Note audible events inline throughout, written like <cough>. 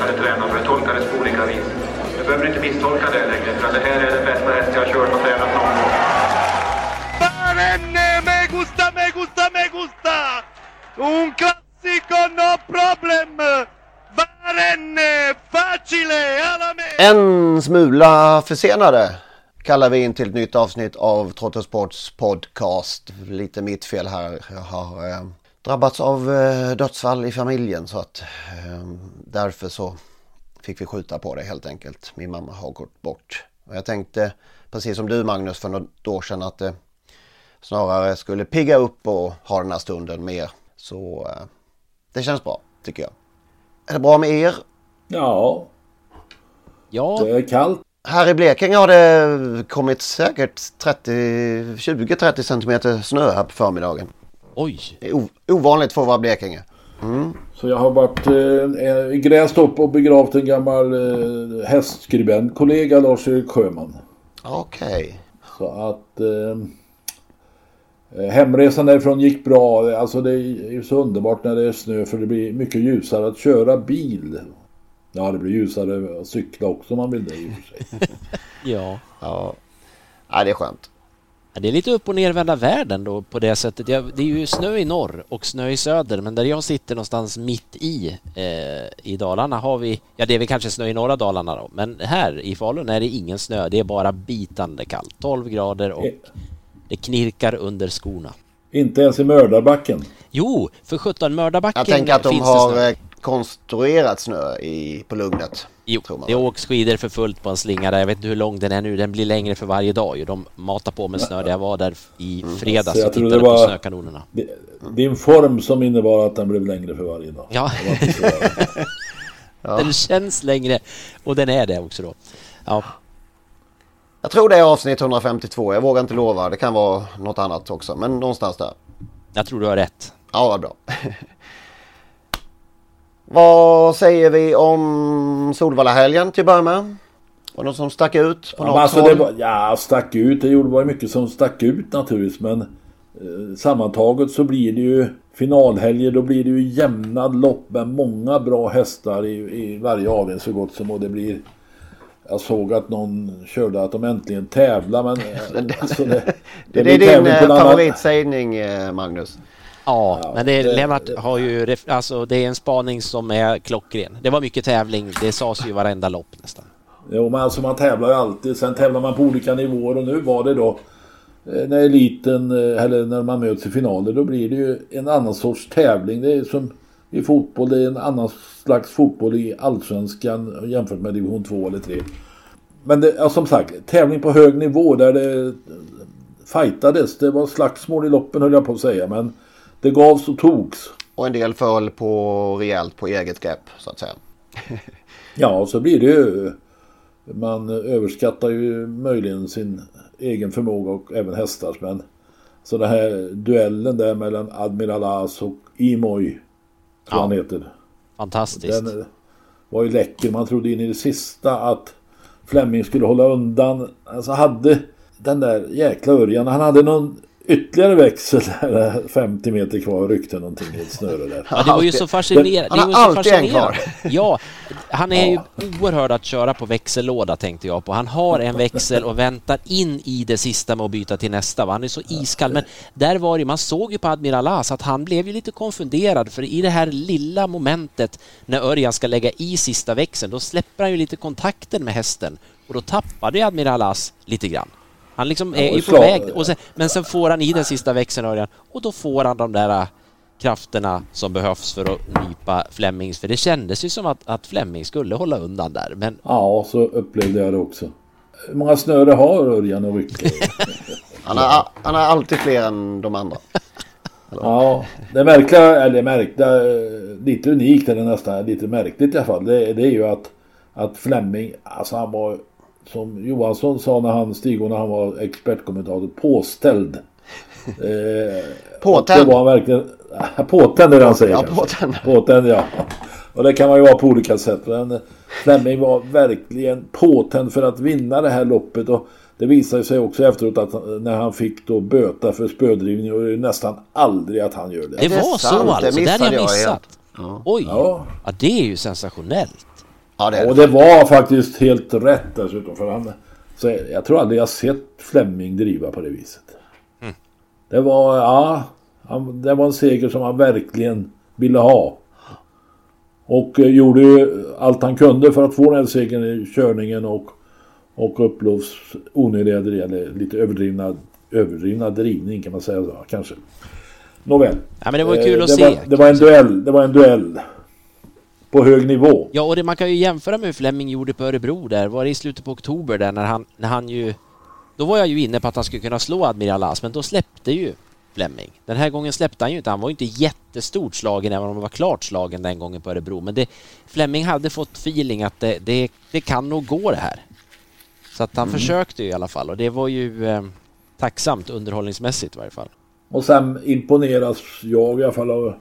hade tränat för det på olika vis. Jag behöver inte misstolka det längre för att det här är den bästa häst jag har kört och tränat någon gång. Me gusta, me gusta, me gusta! Un classico, no problem! Barenne, facile, alla! En smula försenade kallar vi in till ett nytt avsnitt av Trottosports podcast. Lite mitt fel här. Jag har eh, drabbats av eh, dödsfall i familjen så att eh, därför så fick vi skjuta på det helt enkelt. Min mamma har gått bort. Och jag tänkte precis som du Magnus för något år sedan att det snarare skulle pigga upp och ha den här stunden mer. Så eh, det känns bra tycker jag. Är det bra med er? Ja, Ja, det är kallt. Här i Blekinge har det kommit säkert 20-30 centimeter snö här på förmiddagen. Oj. Det är ovanligt för att vara Blekinge. Så jag har varit eh, grävt upp och begravt en gammal eh, hästskribent, kollega Lars-Erik Sjöman. Okej. Så att eh, hemresan därifrån gick bra. Alltså det är ju så underbart när det är snö för det blir mycket ljusare att köra bil. Ja, det blir ljusare att cykla också om man vill det i och för sig. <laughs> Ja. Ja. ja, det är skönt. Det är lite upp och nervända världen då på det sättet. Det är ju snö i norr och snö i söder men där jag sitter någonstans mitt i eh, i Dalarna har vi, ja det är väl kanske snö i norra Dalarna då, men här i Falun är det ingen snö. Det är bara bitande kallt. 12 grader och det knirkar under skorna. Inte ens i mördarbacken. Jo, för 17 mördarbacken Jag tänker att de har eh, konstruerat snö i, på Lugnet. Jo, tror man det åks skidor för fullt på en slinga där. Jag vet inte hur lång den är nu. Den blir längre för varje dag ju. De matar på med snö. Jag var där i fredags Så jag och tror tittade det var- på snökanonerna. Det- Din form som innebar att den blev längre för varje dag. Ja, så. <laughs> den känns längre och den är det också då. Ja, Jag tror det är avsnitt 152. Jag vågar inte lova. Det kan vara något annat också. Men någonstans där. jag tror du har rätt. Ja, vad bra. <laughs> Vad säger vi om Solvallahelgen till att börja med? Var det något som stack ut på Ja, något alltså håll? det var, ja, stack ut. Det gjorde- mycket som stack ut naturligtvis. Men eh, sammantaget så blir det ju finalhelger. Då blir det ju jämna lopp med många bra hästar i, i varje avdelning så gott som. Och det blir... Jag såg att någon körde att de äntligen tävlar men... eh, <laughs> alltså det, Det, blir är din eh, favoritsägning eh, Magnus. Ja, men det, det- Lennart har ju, alltså det är en spaning som är klockren. Det var mycket tävling, det sades ju varenda lopp nästan. Jo men alltså man tävlar ju alltid. Sen tävlar man på olika nivåer och nu var det då eh, när eliten eh, eller när man möts i finaler då blir det ju en annan sorts tävling. Det är som i fotboll, det är en annan slags fotboll i allsvenskan jämfört med division 2 eller 3. Men det, ja, som sagt, tävling på hög nivå där det fightades. Det var slagsmål i loppen höll jag på att säga men det gavs och togs. Och en del föll på rejält på eget grepp så att säga. Ja, så blir det ju. Man överskattar ju möjligen sin egen förmåga och även hästars. Men så den här duellen där mellan Admiral As och Imoy. Tror Ja. han heter. Fantastiskt. Den eh, var ju läcker. Man trodde in i det sista att Fleming skulle hålla undan. Alltså hade den där jäkla Örjan. Han hade någon ytterligare växel där 50 meter kvar och ryckte någonting i ett snöre där. Ja, det var ju så fascinerande. Han har alltid en kvar. <laughs> Ja, han är ju oerhörd att köra på växellåda tänkte jag på. Han har en växel och väntar in i det sista med att byta till nästa. Va? Han är så iskall. Men där var det, man såg ju på Admiral As att han blev ju lite konfunderad för i det här lilla momentet när Örjan ska lägga i sista växeln, då släpper han ju lite kontakten med hästen och då tappade Admiral As lite grann. Han liksom är ju på väg, och sen, men sen får han i den sista växeln Örjan och då får han de där äh, krafterna som behövs för att nypa Flemings. För det kändes ju som att, att Flemming skulle hålla undan där. Men... Ja, så upplevde jag det också. Hur många snöre har Örjan och Rycke? <laughs> han, har, han har alltid fler än de andra. Ja, det märkliga, eller märkliga, lite unikt eller nästan lite märkligt i alla fall. Det, det är ju att, att Flemming, alltså han var som Johansson sa när han Stig när han var expertkommentator, påställd. <laughs> Eh, påtänd? Det var han verkligen, <laughs> påtänd är det han säger. Ja, påtänd. Påtänd ja. Och det kan man ju vara på olika sätt. Men Flemming var verkligen påtänd för att vinna det här loppet. Och det visade sig också efteråt att när han fick då böta för spödrivning och det är nästan aldrig att han gör det. Det var så alltså? Det hade jag missat. Ja. Oj, ja. ja. det är ju sensationellt. Ja, det, och det var faktiskt helt rätt dessutom. För han, så jag tror aldrig jag sett Flemming driva på det viset. Mm. Det var, ja, han, det var en seger som han verkligen ville ha. Och eh, gjorde ju allt han kunde för att få den här segern i körningen och, och Upplovs onödiga, eller lite överdrivna, överdrivna drivning kan man säga så, kanske. Nåväl. Ja, men det var kul eh, att det se. Var, det var en duell. Det var en duell på hög nivå. Ja, och det man kan ju jämföra med hur Flemming gjorde på Örebro där. Var det i slutet på oktober där när han, när han ju... Då var jag ju inne på att han skulle kunna slå Admiral As, men då släppte ju Flemming. Den här gången släppte han ju inte. Han var ju inte jättestort slagen även om han var klart slagen den gången på Örebro. Men det, Flemming hade fått feeling att det, det, det kan nog gå det här. Så att han mm. försökte ju i alla fall och det var ju eh, tacksamt underhållningsmässigt i varje fall. Och sen imponeras jag i alla fall av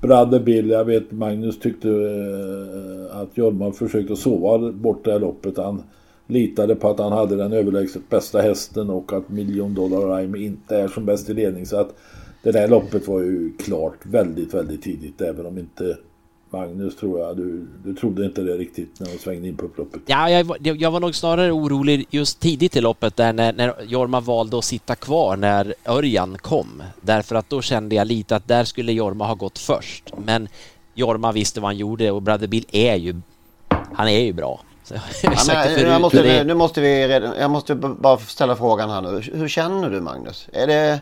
Bradde Bill, jag vet Magnus tyckte eh, att Jorma försökte sova bort det här loppet. Han litade på att han hade den överlägset bästa hästen och att Million Dollar Rhyme inte är som bäst i ledning. Så att det där loppet var ju klart väldigt, väldigt tidigt även om inte Magnus tror jag, du, du trodde inte det riktigt när de svängde in på upploppet. Ja, jag, jag var nog snarare orolig just tidigt i loppet där när, när Jorma valde att sitta kvar när Örjan kom. Därför att då kände jag lite att där skulle Jorma ha gått först. Men Jorma visste vad han gjorde och Brother Bill är ju, han är ju bra. Ja, men, jag måste, nu måste vi, jag måste bara ställa frågan här nu. Hur känner du Magnus? Är det,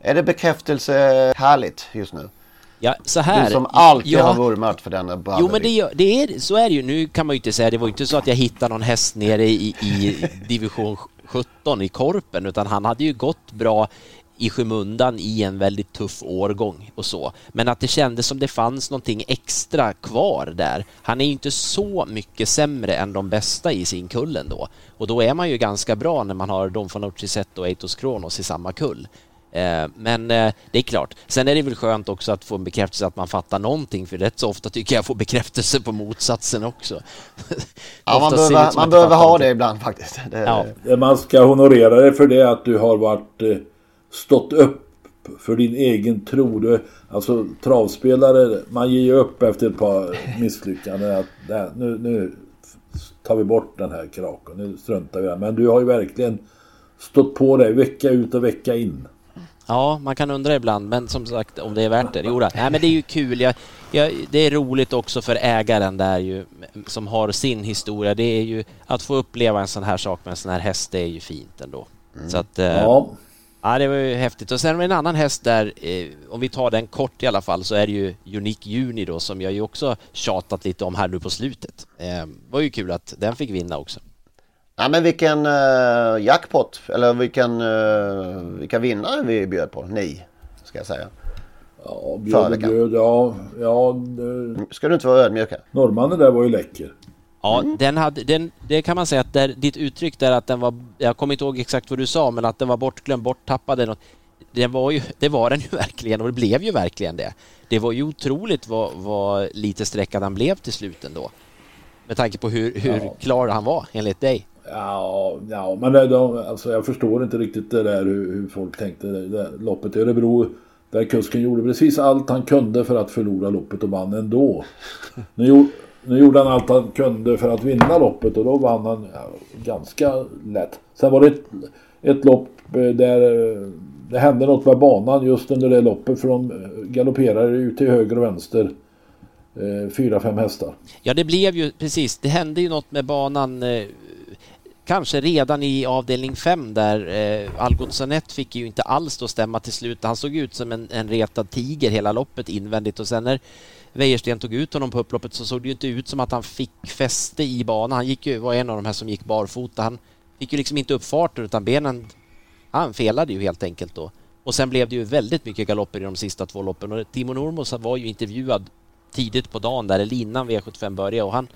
är det bekräftelse härligt just nu? Ja, så här. Du som alltid ja, har vurmat för denna Brotherly. Jo, men det, det, är, så är det ju. Nu kan man ju inte säga, det var inte så att jag hittade någon häst nere i, i division 17 i Korpen, utan han hade ju gått bra i skymundan i en väldigt tuff årgång och så. Men att det kändes som det fanns någonting extra kvar där. Han är ju inte så mycket sämre än de bästa i sin kull ändå. Och då är man ju ganska bra när man har Don Fanucci och Eitos Kronos i samma kull. Eh, men eh, det är klart. Sen är det väl skönt också att få en bekräftelse att man fattar någonting för rätt så ofta tycker jag får bekräftelse på motsatsen också. <laughs> Ja, man behöver, man behöver ha det ibland faktiskt. Det... Ja. Man ska honorera dig för det att du har varit eh, stått upp för din egen tro. Du, alltså travspelare, man ger ju upp efter ett par <laughs> misslyckanden. Att, nej, nu, nu tar vi bort den här kraken, nu struntar vi i den. Men du har ju verkligen stått på dig vecka ut och vecka in. Ja, man kan undra ibland, men som sagt om det är värt det. Jo, nej, men det är ju kul. Jag, jag, det är roligt också för ägaren där ju, som har sin historia. Det är ju att få uppleva en sån här sak med en sån här häst, det är ju fint ändå. Mm. Så att, eh, ja. ja. det var ju häftigt. Och sen en annan häst där, eh, om vi tar den kort i alla fall, så är det ju Unique Juni då, som jag ju också tjatat lite om här nu på slutet. Eh, var ju kul att den fick vinna också. Ja men vilken uh, jackpot eller vilken, uh, vilka vinnare vi bjöd på. Ni, ska jag säga. Ja, bjöd, bjöd, ja. ja det... Ska du inte vara ödmjuk här? Norrmannen där var ju läcker. Ja, mm. den hade, den, det kan man säga att där, ditt uttryck där att den var, jag kommer inte ihåg exakt vad du sa, men att den var bortglömd, borttappad. Det var, ju, det var den ju <laughs> verkligen och det blev ju verkligen det. Det var ju otroligt vad, vad lite sträckad han blev till slut ändå. Med tanke på hur, hur ja. klar han var enligt dig. Ja, ja men det, de, alltså jag förstår inte riktigt det där hur, hur folk tänkte. Det, det, loppet i Örebro där kusken gjorde precis allt han kunde för att förlora loppet och vann ändå. Nu, nu gjorde han allt han kunde för att vinna loppet och då vann han ja, ganska lätt. Sen var det ett, ett lopp eh, där eh, det hände något med banan just under det loppet för de eh, galopperade ut till höger och vänster. Fyra, fem hästar. Ja, det blev ju precis. Det hände ju något med banan kanske redan i avdelning 5 där eh, Algot Sanet fick ju inte alls då stämma till slut. Han såg ut som en, en retad tiger hela loppet invändigt och sen när Wäjersten tog ut honom på upploppet så såg det ju inte ut som att han fick fäste i banan. Han gick ju, var en av de här som gick barfota. Han fick ju liksom inte upp farten utan benen, han felade ju helt enkelt då. Och sen blev det ju väldigt mycket galopper i de sista två loppen och Timo Normos var ju intervjuad tidigt på dagen där, eller innan V75 började och han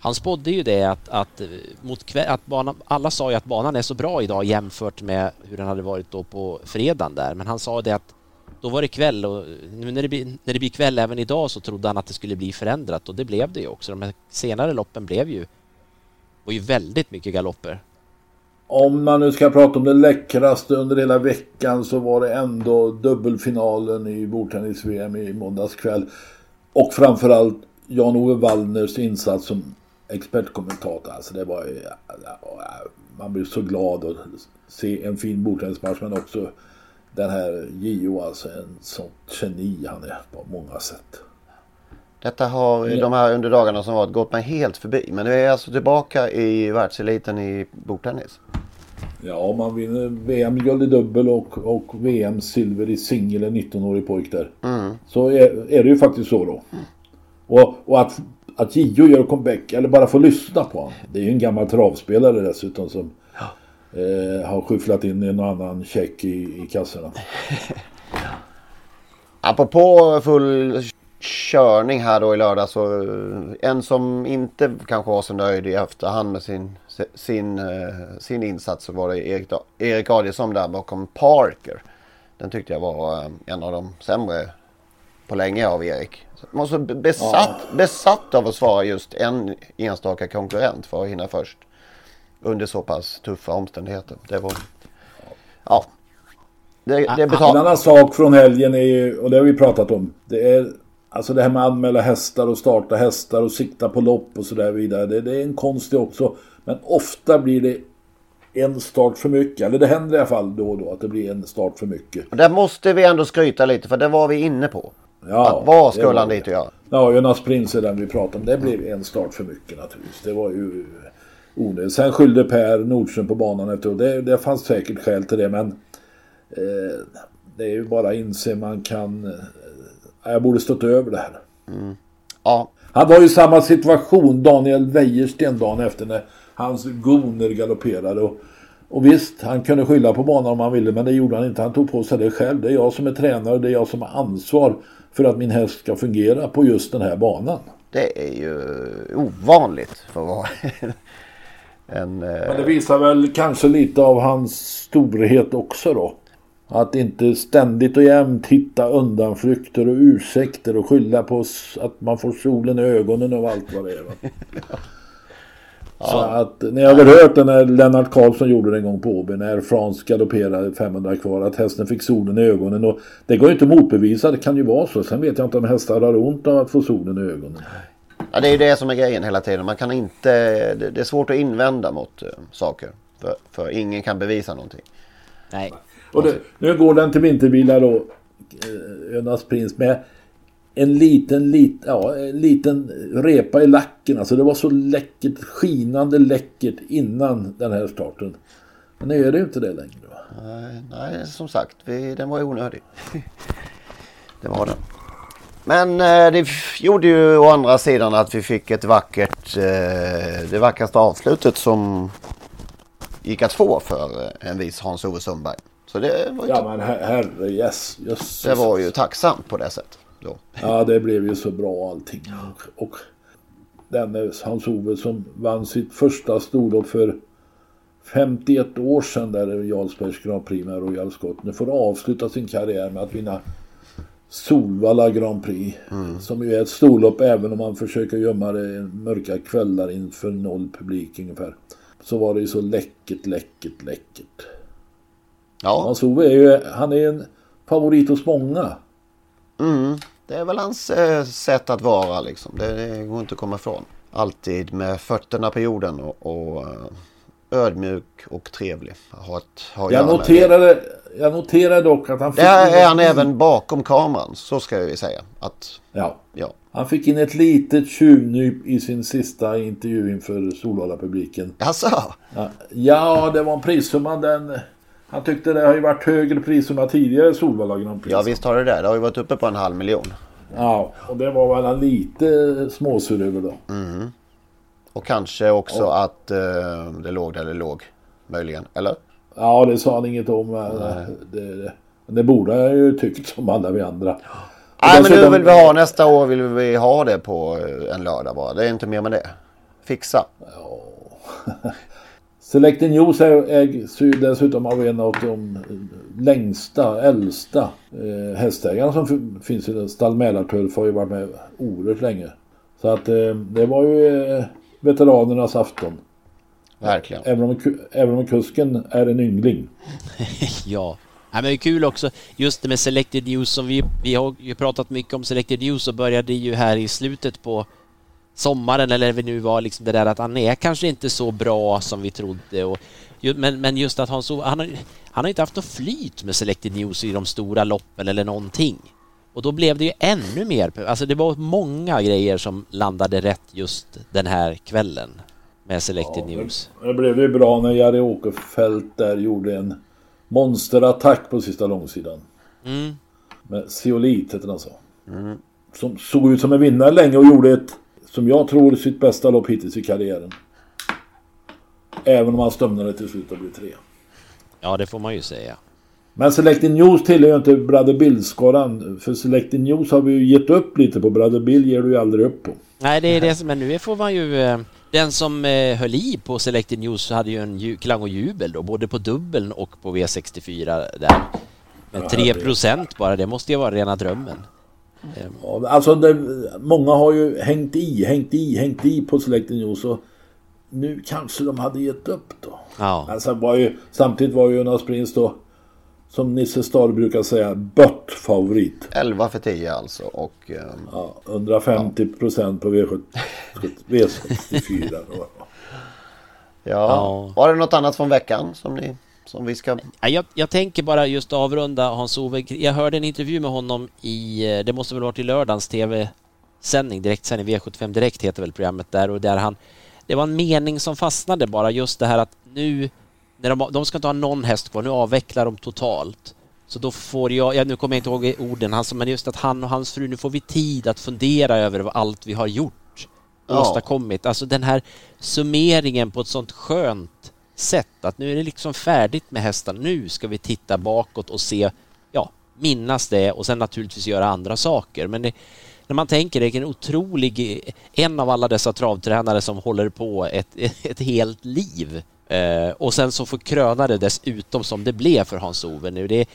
han spådde ju det att, att, eh, mot kväll, att banan, alla sa ju att banan är så bra idag jämfört med hur den hade varit då på fredagen där. Men han sa det att då var det kväll och eh, nu när det, blir, när det blir kväll även idag så trodde han att det skulle bli förändrat och det blev det ju också. De här senare loppen blev ju, var ju väldigt mycket galopper. Om man nu ska prata om det läckraste under hela veckan så var det ändå dubbelfinalen i bordtennis-VM i måndags kväll. Och framförallt Jan-Ove Wallners insats som expertkommentator. Alltså det var man blir så glad att se en fin bordtennismatch men också den här Gio alltså en sånt geni han är på många sätt. Detta har ja. de här under dagarna som varit gått mig helt förbi. Men nu är alltså tillbaka i världseliten i bordtennis. Ja, man vinner VM-guld i dubbel och, och VM-silver i singel, en 19-årig pojk där. Mm. Så är, är, det ju faktiskt så då. Mm. Och, och att, att Gio gör comeback, eller bara få lyssna på honom. Det är ju en gammal travspelare dessutom som ja. eh, har skyfflat in en och annan check i, i kassorna. <laughs> Apropå full körning här då i lördag så eh, en som inte kanske var så nöjd i efterhand med sin, sin, eh, sin insats så var det Erik, Erik Adielsson där bakom Parker. Den tyckte jag var eh, en av de sämre på länge av Erik. Man var så besatt, ja. besatt av att svara just en enstaka konkurrent för att hinna först. Under så pass tuffa omständigheter. Det var... Ja. Det, det betal... En annan sak från helgen är ju, och det har vi pratat om. Det är alltså det här med att anmäla hästar och starta hästar och sikta på lopp och sådär vidare. Det, det är en konst också. Men ofta blir det en start för mycket. Eller det händer i alla fall då och då att det blir en start för mycket. Där måste vi ändå skryta lite för det var vi inne på. Ja, vad skulle han dit och göra? Ja, Jonas Prins är den vi pratar om. Det blev en start för mycket naturligtvis. Det var ju onödigt. Sen skyllde Per Nordström på banan efteråt. Det, det fanns säkert skäl till det men eh, det är ju bara att inse man kan... Eh, jag borde stått över det här. Mm. Ja. Han var ju i samma situation Daniel Wäjersten dagen efter när hans goner galopperade. Och, och visst, han kunde skylla på banan om han ville men det gjorde han inte. Han tog på sig det själv. Det är jag som är tränare, det är jag som har ansvar för att min häst ska fungera på just den här banan. Det är ju ovanligt för att vara <laughs> en... Eh, Men det visar väl kanske lite av hans storhet också då. Att inte ständigt och jämt hitta undanflykter och ursäkter och skylla på att man får solen i ögonen och allt vad det är. <laughs> Så att ni har väl hört det när Lennart Karlsson gjorde det en gång på Åby när Frans galopperade 500 kvar att hästen fick solen i ögonen och det går ju inte att motbevisa, det kan ju vara så. Sen vet jag inte om hästar har ont av att få solen i ögonen. Ja, det är ju det som är grejen hela tiden. Man kan inte, det är svårt att invända mot uh, saker. För, för ingen kan bevisa någonting. Nej. Och det, nu går den till vinterbilar då, eh, Önas prins med en liten, lit, ja, en liten repa i lacken. Alltså det var så läckert, skinande läckert innan den här starten. Men nu är det inte det längre. Nej, nej, som sagt, vi, den var onödig. <laughs> det var den. Men eh, det gjorde ju å andra sidan att vi fick ett vackert, eh, det vackraste avslutet som gick att få för eh, en viss Hans-Ove Sundberg. Så det var ju ja men herre yes, yes, Det var ju tacksamt på det sättet då. Ja, det blev ju så bra allting. Och, och denne Hans-Ove som vann sitt första storlopp för 51 år sedan där i Jarlsbergs Grand Prix med Royal Scott. Nu får avsluta sin karriär med att vinna Solvalla Grand Prix. Mm. Som ju är ett storlopp även om man försöker gömma det mörka kvällar inför noll publik ungefär. så var det ju så läckert, läckert, läckert. Ja. Hans-Ove är ju han är en favorit hos många. Mm, det är väl hans eh, sätt att vara liksom. Det, det går inte att komma ifrån. Alltid med fötterna på jorden och, och eh, ödmjuk och trevlig. Har ett, har Jag noterade, jag noterade dock att han Det är han även bakom kameran, så ska vi säga. Att, Ja. ja. Han fick in ett litet tjuvnyp i sin sista intervju inför Solvalla-publiken. Alltså, Ja, ja, det var en prissumma den... Han tyckte det har ju varit högre prissumma tidigare Solvalla Grand Prix. ja visst har det det. Det har ju varit uppe på en halv miljon. Ja, och det var väl han lite småsur över då. Mm. Och kanske också att eh, det låg där det låg. Möjligen, eller? Ja, det sa han inget om. men Det, det, det borde jag ju tyckt som alla vi andra. Och Nej men nu vill vi ha nästa år vill vi ha det på eh, en lördag bara. Det är inte mer med det. Fixa. <laughs> Selected News är- ägs ju dessutom av en av de längsta, äldsta eh, hästägarna som finns i stall Mälarturf har ju varit med oerhört länge. Så att eh, det var ju eh, veteranernas afton. Verkligen. Även om, även om kusken är en yngling. <laughs> Ja. Nej, men det är kul också just det med Selected News som vi, vi har ju pratat mycket om Selected News och började ju här i slutet på sommaren eller vi nu var liksom det där att han är kanske inte så bra som vi trodde och men, men just att han så han har, han har inte haft något flyt med Selected News i de stora loppen eller någonting. Och då blev det ju ännu mer, alltså det var många grejer som landade rätt just den här kvällen med Selected News. Det blev ju bra när Jari Åkerfeldt där gjorde en monsterattack på sista långsidan. Mm. Med Zeolit hette den så. Som såg ut som en vinnare länge och gjorde ett, som jag tror, sitt bästa lopp hittills i karriären. Även om han stumnade till slut och blev tre. Ja, det får man ju säga. Men Selected News tillhör ju inte Brother Bill-skaran. För Selected News har vi ju gett upp lite på. Brother Bill ger du ju aldrig upp på. Nej, det är det som, men nu får man ju... eh, Den som eh, höll i på Selected News hade ju en klang och jubel då, både på dubbeln och på V64 där. Men Ja, 3 det- procent bara, det måste ju vara rena drömmen. Alltså det, många har ju hängt i, hängt i, hängt i på Selected News. Och nu kanske de hade gett upp då. Ja. Alltså var ju, samtidigt var ju Jonas Prins då, som Nisse Stad brukar säga, bött favorit. 11 för 10 alltså. Och eh, Ja, 150 procent på V7, V64. då. <laughs> ja. Ja. Var det något annat från veckan som, ni, som vi ska... Ja, Jag, jag tänker bara just avrunda Hans-Ove. Jag hörde en intervju med honom i, eh, det måste väl varit i lördagens tv-sändning, direktsändning, V75 Direkt heter väl programmet där och där han, det var en mening som fastnade bara just det här att nu, när de, de ska inte ha någon häst kvar, nu avvecklar de totalt. Så då får jag, ja, nu kommer jag inte ihåg orden, han, sa, men just att han och hans fru, nu får vi tid att fundera över allt vi har gjort Ja. åstadkommit. Alltså den här summeringen på ett sånt skönt sätt att nu är det liksom färdigt med hästar. Nu ska vi titta bakåt och se, ja, minnas det och sen naturligtvis göra andra saker. Men det, när man tänker det, vilken otrolig, en av alla dessa travtränare som håller på ett, <laughs> ett helt liv eh, och sen så får kröna det dessutom som det blev för Hans-Ove nu. Det,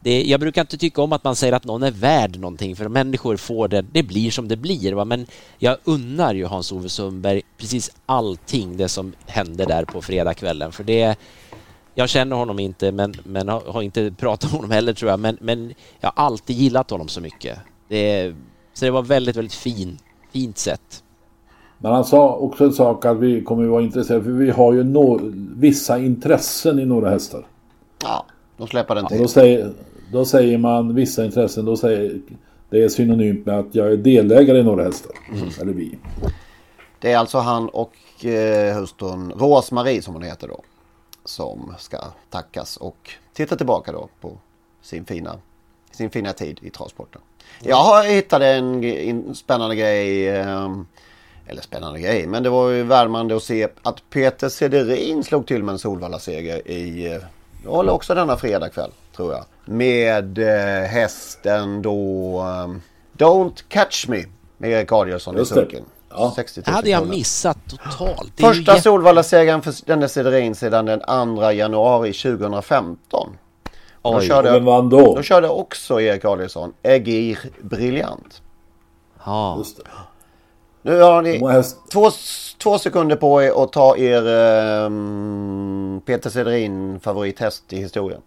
det, jag brukar inte tycka om att man säger att någon är värd någonting för människor får det, det blir som det blir. Va? Men jag unnar ju Hans-Ove Sundberg precis allting det som hände där på fredagskvällen för det jag känner honom inte men, men har, har inte pratat med honom heller tror jag men, men jag har alltid gillat honom så mycket. Det, så det var väldigt, väldigt fin, fint sätt. Men han sa också en sak att vi kommer att vara intresserade för vi har ju no vissa intressen i några hästar. Ja, de släpper den till. då, säger, då säger man vissa intressen, då säger det är synonymt med att jag är delägare i några hästar. Eller vi. Det är alltså han och eh, hustrun Rosmarie som hon heter då. Som ska tackas och titta tillbaka då på sin fina, sin fina tid i travsporten. Jag har hittat en, en spännande grej. Eh, eller spännande grej, men det var ju värmande att se att Peter Sederin slog till med en Solvalla-seger i var väl också denna fredagkväll tror jag. Med eh, hästen då eh, Don't Catch Me med Erik Adielsson i sulken. Ja. 60 000 Det hade jag kronor. missat totalt. Det ju Första jätte- Solvalla-segern för denne Sederin sedan den 2 januari 2015. Då Oj, körde, vem vann då? då körde också Erik Adielsson Egir Briljant. Ja. Nu har ni två, två sekunder på er att ta er eh, Peter Cederin favorithäst i historien.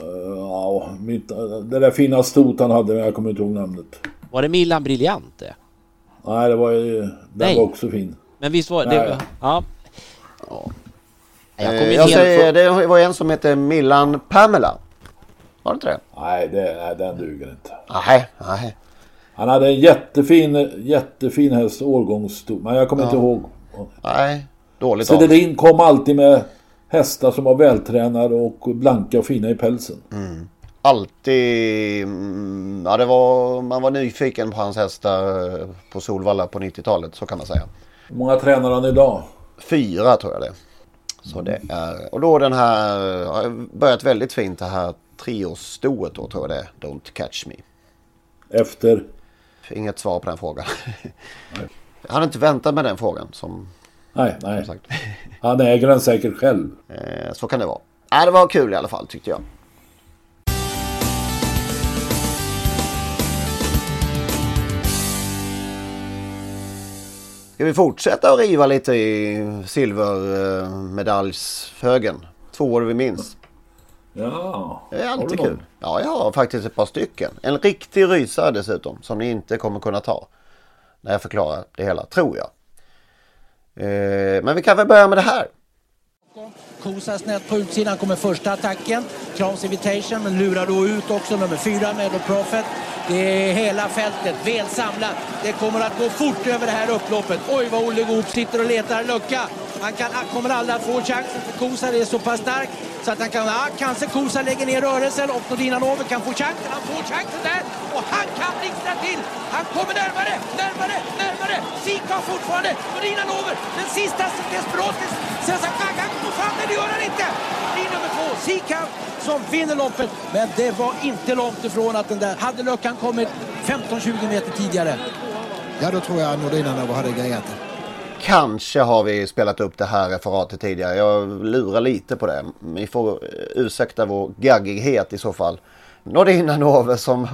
Uh, ja, mitt, det där fina stot han hade, men jag kommer inte ihåg namnet. Var det Milan Briljant det? Nej, det var ju... Den Nej. var också fin. Men visst var det... Ja. ja. Jag, eh, jag säger, det var en som hette Milan Pamela. Var det inte det? Nej, det, nej den duger inte. Nej, nej. Han hade en jättefin, jättefin häst, årgångsstor. Men jag kommer ja. inte ihåg. Nej, dåligt Cederin kom alltid med hästar som var vältränade och blanka och fina i pälsen. Mm. Alltid, mm, ja det var, man var nyfiken på hans hästar på Solvalla på 90-talet, så kan man säga. Hur många tränar han idag? Fyra tror jag det. Så det är, och då den här, har börjat väldigt fint det här treårsstoet då tror jag det är, Don't Catch Me. Efter? Inget svar på den frågan. Nej. <laughs> Jag hade inte väntat med den frågan som... Nej, nej. Sagt. Han äger den säkert själv. Eh, så kan det vara. Nej, det var kul i alla fall tyckte jag. Ska vi fortsätta att riva lite i silvermedaljshögen? Två år vi minns. Ja, det är alltid kul. Ja, jag har faktiskt ett par stycken. En riktig rysare dessutom som ni inte kommer kunna ta. När jag förklarar det hela, tror jag. Eh, men vi kan väl börja med det här. Kosa snett på utsidan kommer första attacken. Crowns Invitation men lurar då ut också nummer fyra Meadow Prophet. Det är hela fältet, väl samlat. Det kommer att gå fort över det här upploppet. Oj vad Olle Goop sitter och letar lucka. Han kan, kommer aldrig att få chansen för Kosa är så pass stark. Så att han kan, ja, kanske Kosa lägger ner rörelsen och Nordinanove kan få chansen. Han får chansen där och han kan blixtra till. Han kommer närmare, närmare, närmare. Sika fortfarande. Nordinanove, den sista Desperatis. Sen så kan han gå fram, men det gör han inte. Det är nummer två, Sika som vinner loppet. Men det var inte långt ifrån att den där, hade luckan kommit 15-20 meter tidigare. Ja, då tror jag Nordinanove hade grejat det. Kanske har vi spelat upp det här referatet tidigare. Jag lurar lite på det. Ni får ursäkta vår gaggighet i så fall. Nordina Nove som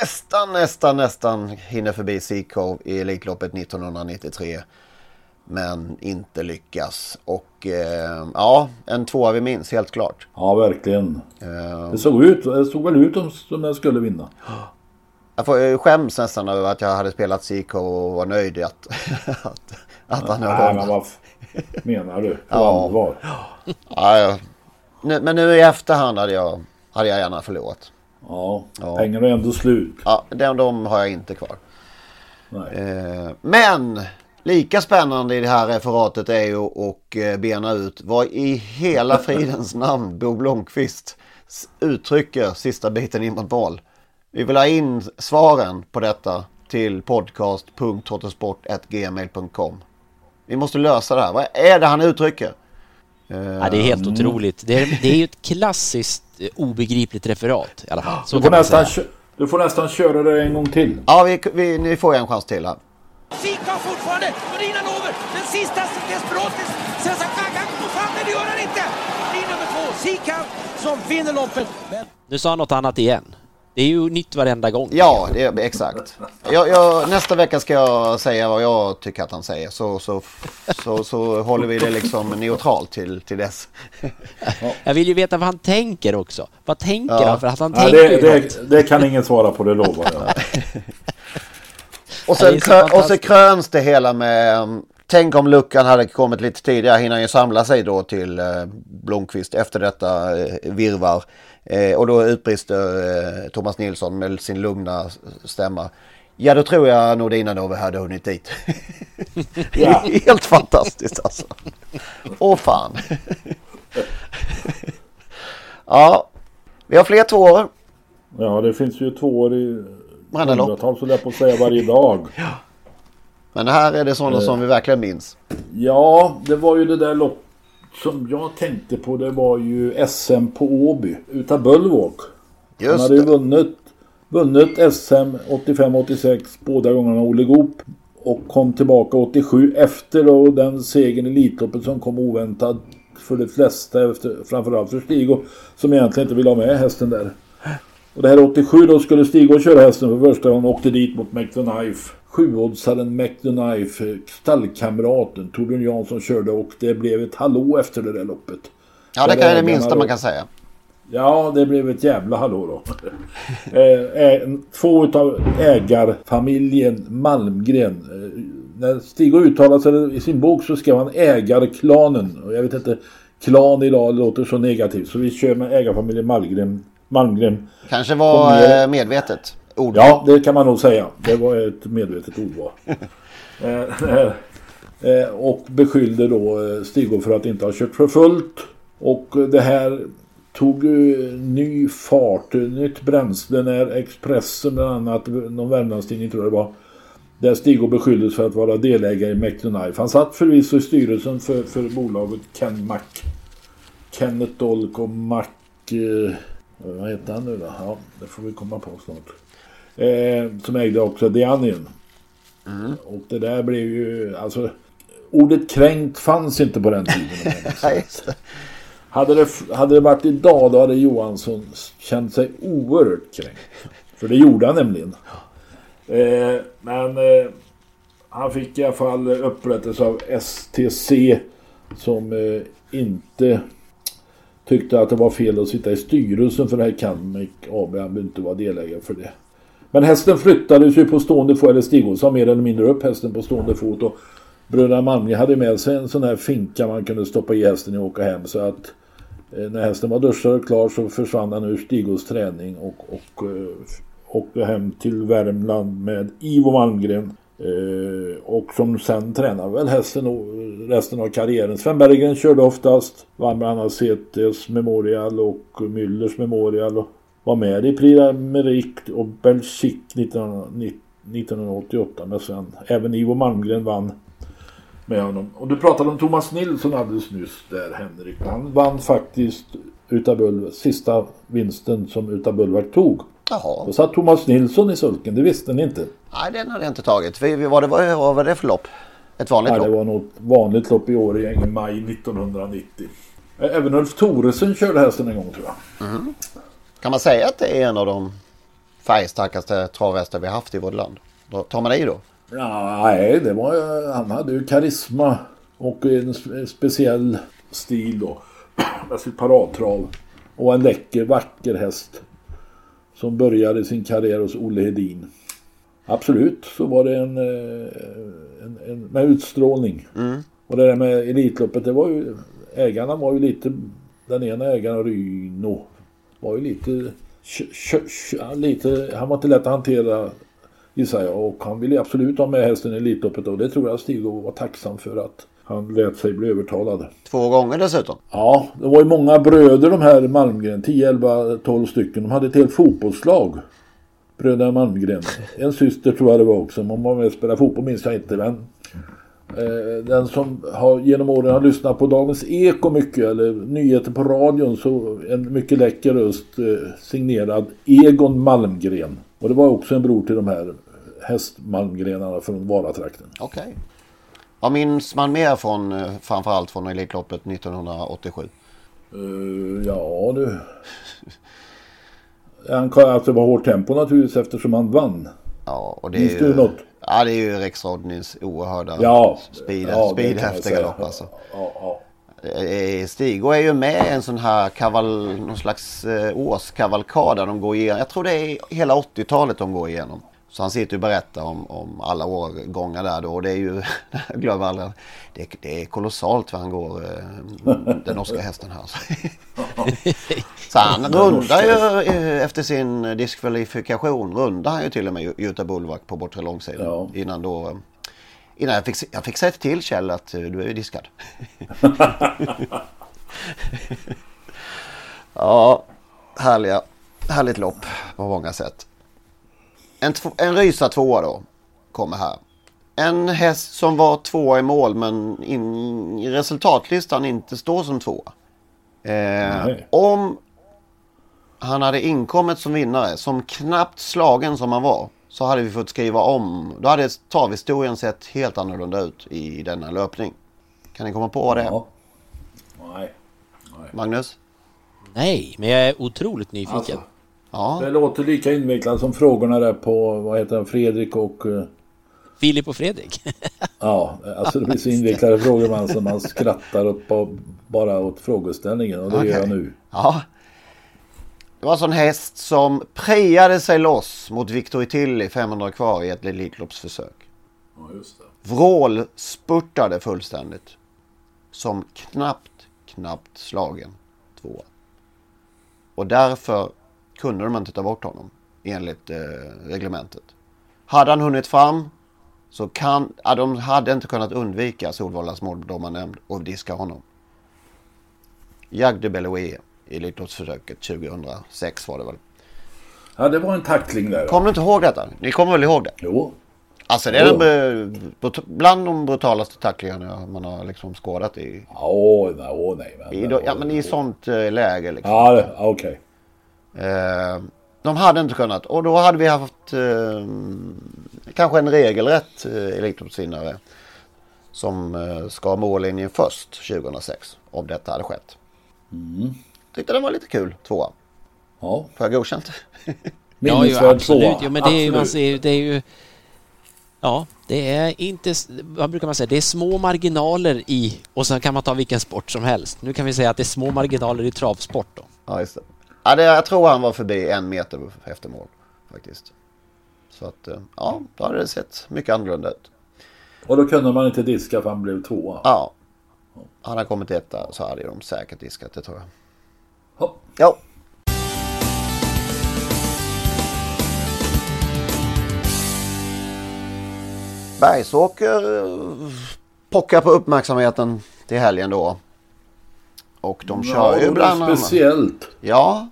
nästan, nästan, nästan hinner förbi Seacove i Elitloppet 1993. Men inte lyckas. Och eh, ja, en tvåa vi minns helt klart. Ja, verkligen. Uh, det, såg ut, det såg väl ut som den skulle vinna. Jag får skäms nästan över att jag hade spelat Seacove och var nöjd att, <laughs> att att han Nej, men vad menar du? På ja. allvar? Ja, ja. Men nu i efterhand hade jag, hade jag gärna förlorat. Ja, ja. pengarna är ändå slut. Ja, de, de har jag inte kvar. Eh, men lika spännande i det här referatet är ju att eh, bena ut vad i hela <laughs> fridens namn Bo Blomqvist uttrycker sista biten in mot mål. Vi vill ha in svaren på detta till podcast.trottosport.gmail.com vi måste lösa det här. Vad är det han uttrycker? Ja, det är helt mm. otroligt. Det är, det är ju ett klassiskt eh, obegripligt referat i alla fall. Så du, får nästan, du får nästan köra det en gång till. Ja, vi, vi, ni får en chans till här. Sika fortfarande, Nordina Lover, den sista Desperatis, sen så kan han gå fram, men det gör han inte. Är nummer två, Sika, som vinner loppet. Men... Nu sa han något annat igen. Det är ju nytt varenda gång. Ja, det är, exakt. Jag, jag, nästa vecka ska jag säga vad jag tycker att han säger. Så, så, så, så håller vi det liksom neutralt till, till dess. Jag vill ju veta vad han tänker också. Vad tänker ja. han? För att han ja, tänker det, det, det, kan ingen svara på, det lovar jag. <laughs> och, sen, krö, och så kröns det hela med um, Tänk om luckan hade kommit lite tidigare, hinner ju samla sig då till eh, Blomqvist efter detta eh, virvar. Eh, och då utbrister eh, Thomas Nilsson med sin lugna stämma. Ja, då tror jag Nordina då vi hade hunnit dit. <laughs> ja. <laughs> Helt fantastiskt alltså. Åh fan. <laughs> ja, vi har fler tvåor. Ja, det finns ju tvåor i hundratals, så på att säga, varje dag. ja. Men här är det sådana eh. som vi verkligen minns. Ja, det var ju det där loppet som jag tänkte på det var ju SM på Åby utav Bölvåk. Just Han hade ju vunnit, vunnit SM 85-86 båda gångerna Olle Goop. Och kom tillbaka 87 efter då den segern i Elitloppet som kom oväntad för de flesta, efter, framförallt för Stig som egentligen inte ville ha med hästen där. Och det här 87 då skulle Stig köra hästen för första gången och åkte dit mot Knife. Sjuoddsaren McDonough, stallkamraten Torbjörn Jansson körde och det blev ett hallå efter det där loppet. Ja, det kan är det minsta man kan säga. Ja, det blev ett jävla hallå då. <laughs> eh, två utav ägarfamiljen Malmgren. Eh, när Stig uttalade sig i sin bok så skrev han ägarklanen. Och jag vet inte, klan idag låter så negativt. Så vi kör med ägarfamiljen Malmgren. Malmgren. Kanske var eh, medvetet ordval. Ja, det kan man nog säga. Det var ett medvetet ordval. <laughs> Eh, eh, och beskyllde då Stig för att inte ha kört för fullt. Och det här tog ny fart, nytt bränsle när Expressen bland annat, någon Värmlandstidning tror jag det var, där Stig beskylldes för att vara delägare i McDonald's. Han satt förvisso i styrelsen för, för bolaget Ken Mac. Kenneth Dolk och Mac... Eh, vad heter han nu då? Ja, det får vi komma på snart. Eh, som ägde också The Onion. Mm. Och det där blev ju... Alltså, ordet kränkt fanns inte på den tiden. <laughs> hade, det, hade det varit idag då hade Johansson känt sig oerhört kränkt. För det gjorde han nämligen. Eh, men eh, han fick i alla fall upprättelse av STC som eh, inte tyckte att det var fel att sitta i styrelsen för det här Canmic AB. Han behövde inte vara delägare för det. Men hästen flyttades ju på stående fot, eller Stig sa mer eller mindre upp hästen på stående fot. Och bröderna Malmgren hade med sig en sån här finka man kunde stoppa i hästen och åka hem. Så att eh, när hästen var duschad och klar så försvann han ur Stigos träning och, och eh, och åkte hem till Värmland med Ivo Malmgren. Eh, och som sen tränade väl hästen resten av karriären. Sven Berggren körde oftast. Vann bland annat CTs Memorial och Müllers Memorial. Och var med i Prix d'Amérique och Belgique 1988 med Sven. Även Ivo Malmgren vann med honom. Och du pratade om Thomas Nilsson alldeles nyss där Henrik. Han vann faktiskt Utabull, sista vinsten som Utabullvart tog. Jaha. Då satt Thomas Nilsson i sulken, det visste ni inte. Nej, den hade jag inte tagit. Vad, det, vad var det för lopp? Ett vanligt Nej, lopp? det var något vanligt lopp i år i maj 1990. Även Ulf Thoresen körde hästen en gång tror jag. Mm. Kan man säga att det är en av de färgstarkaste travhästar vi haft i vårt land? Då tar man i då? Nej, det var, han hade ju karisma och en speciell stil då. <clears throat> Med sitt paradtrav. Och en läcker, vacker häst. Som började sin karriär hos Olle Hedin. Absolut så var det en, eh, en, en med utstrålning. Mm. Och det där med Elitloppet det var ju ägarna var ju lite den ena ägaren Ryno var ju lite, lite han var inte lätt att hantera gissar jag och han ville absolut ha med hästen i Elitloppet och det tror jag Stig var tacksam för att han lät sig bli övertalad. Två gånger dessutom? Ja, det var ju många bröder de här Malmgren. 10, 11, 12 stycken. De hade ett helt fotbollslag. Bröderna Malmgren. En syster tror jag det var också. Man var med och spelade fotboll minns jag inte. Men den som har, genom åren har lyssnat på Dagens Eko mycket eller nyheter på radion så en mycket läcker röst eh, signerad Egon Malmgren. Och det var också en bror till de här hästmalmgrenarna från Varatrakten. Okej. Okay. Vad minns man mer från eh, framförallt från Elitloppet 1987? Uh, ja du. Han kan alltså vara hårt tempo naturligtvis eftersom han vann. Ja, och det är ju, något? Ja, det är ju Rex Rodneys oerhörda ja, speed, ja, speedhäftiga lopp alltså. <laughs> Ja, ja. Eh, Stigo är ju med i en sån här kaval, någon slags eh, årskavalkad där de går igenom. Jag tror det är hela 80-talet de går igenom. Så han sitter och berättar om, om alla årgångar där då. Och det är ju, <laughs> jag glömmer aldrig, det, det är kolossalt vad han går, eh, den norska hästen här. <laughs> Så han rundar ju eh, efter sin diskvalifikation, rundar han ju till och med Jutta Bullvack på bortre långsidan. Ja. Innan då, eh, innan jag fick, jag fick säga till Kjell att du är ju diskad. <laughs> ja, härliga, härligt lopp på många sätt. En, en Rysa tvåa då. Kommer här. En häst som var tvåa i mål men in, i resultatlistan inte står som tvåa. Eh, om han hade inkommit som vinnare, som knappt slagen som han var, så hade vi fått skriva om. Då hade travhistorien sett helt annorlunda ut i denna löpning. Kan ni komma på vad det är? Ja. Nej. Nej. Magnus? Nej, men jag är otroligt nyfiken. Alltså, ja. Det låter lika invecklat som frågorna där på, vad heter han, Fredrik och... Uh, Filip och Fredrik. <laughs> ja, alltså det blir så invecklade frågor man så man skrattar upp och bara åt frågeställningen och det okay. gör jag nu. Ja. Det var en sån häst som prejade sig loss mot Victor Tilly 500 kvar i ett Elitloppsförsök. Ja, just det. Fullständigt. Som knappt, knappt slagen tvåa. Och därför kunde de inte ta bort honom enligt eh, reglementet. Hade han hunnit fram så kan, ja, de hade inte kunnat undvika Solvallas måldomarnämnd och diska honom. Jagde Beloe i Elitloppsförsöket 2006 var det väl. Ja, det var en tackling där. Kommer du inte ihåg detta? Ni kommer väl ihåg det? Jo. Alltså det är den, bland de brutalaste tacklingarna man har liksom skådat i... Åh, nej, åh, nej. Men, I, ja, men i sånt äh, läge liksom. Ja, okej. Okay. Eh, de hade inte kunnat och då hade vi haft eh, kanske en regelrätt eh, Elitloppsvinnare som eh, ska ha mållinjen först 2006 om detta hade skett. Mm. Tyckte den var lite kul, tvåa. Ja. Får jag godkänt? <laughs> ja, ju, absolut. Ja, men det är, ju, man ser, det är ju... Ja, det är inte... Vad brukar man säga? Det är små marginaler i... Och sen kan man ta vilken sport som helst. Nu kan vi säga att det är små marginaler i travsport då. Ja, just det. Ja, det, jag tror han var förbi en meter efter mål faktiskt. Så att, eh, ja, då hade det sett mycket annorlunda ut. Och då kunde man inte diska för han blev tvåa? Ja. Han har kommit etta så hade de säkert diskat det tror jag. Hopp. Ja. Bergsåker eh, pockar på uppmärksamheten till helgen då. Och de kör ja, ju bland annat... speciellt. Ja.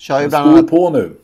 Kör ju bland annat... på nu.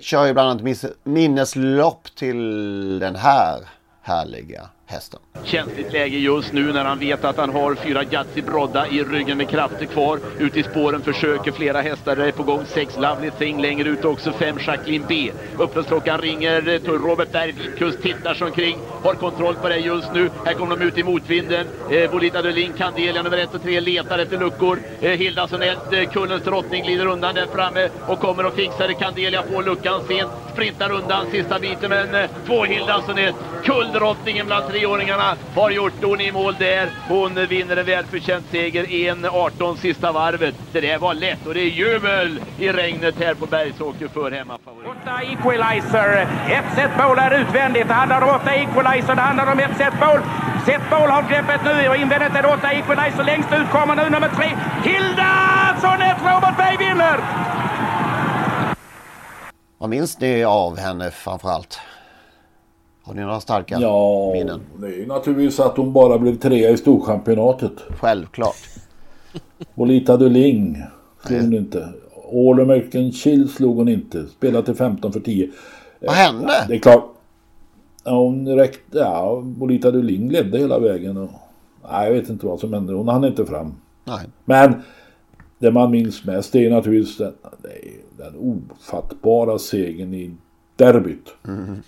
Kör ju bland annat minneslopp till den här härliga hästen. Känsligt läge just nu när han vet att han har fyra Jazzi Brodda i ryggen med krafter kvar. Ute i spåren försöker flera hästar, är på gång. Sex Lovely Thing längre ut också, fem Jacqueline B. Upploppsklockan ringer, Robert Bergkust, tittar sig omkring, har kontroll på det just nu. Här kommer de ut i motvinden. Eh, Bolita Dulin, Candelia nummer ett och tre letar efter luckor. Eh, Hilda Sonett, eh, Kullens drottning, glider undan där framme och kommer och fixar det. Candelia får luckan sent, sprintar undan sista biten men eh, två Hilda Sonett, kulldrottningen bland treåringarna har gjort hon i mål där. Hon vinner en välförtjänt seger 1.18 sista varvet. Det där var lätt och det är jubel i regnet här på Bergsåker för hemmafavorit. Åtta equalizer. Ett set ball är utvändigt. Det handlar om åtta equalizer. Det handlar om ett set ball. Set ball har greppet nu och invändigt är åtta equalizer. Längst ut kommer nu nummer tre. Hilda Sonett Robert Berg vinner! Vad minns ni av henne framförallt? Har ni några starka ja, minnen? Ja, det är naturligtvis att hon bara blev trea i Storchampionatet. Självklart. <laughs> Bolita Duling slog hon inte. All American Chill slog hon inte. Spelade till 15 för 10. Vad hände? Det är klart. Ja, hon räckte. Ja, Bolita Duling ledde hela vägen. Och, nej, jag vet inte vad som hände. Hon hann inte fram. Nej. Men det man minns mest är naturligtvis den, den ofattbara segern i derbyt. Mm.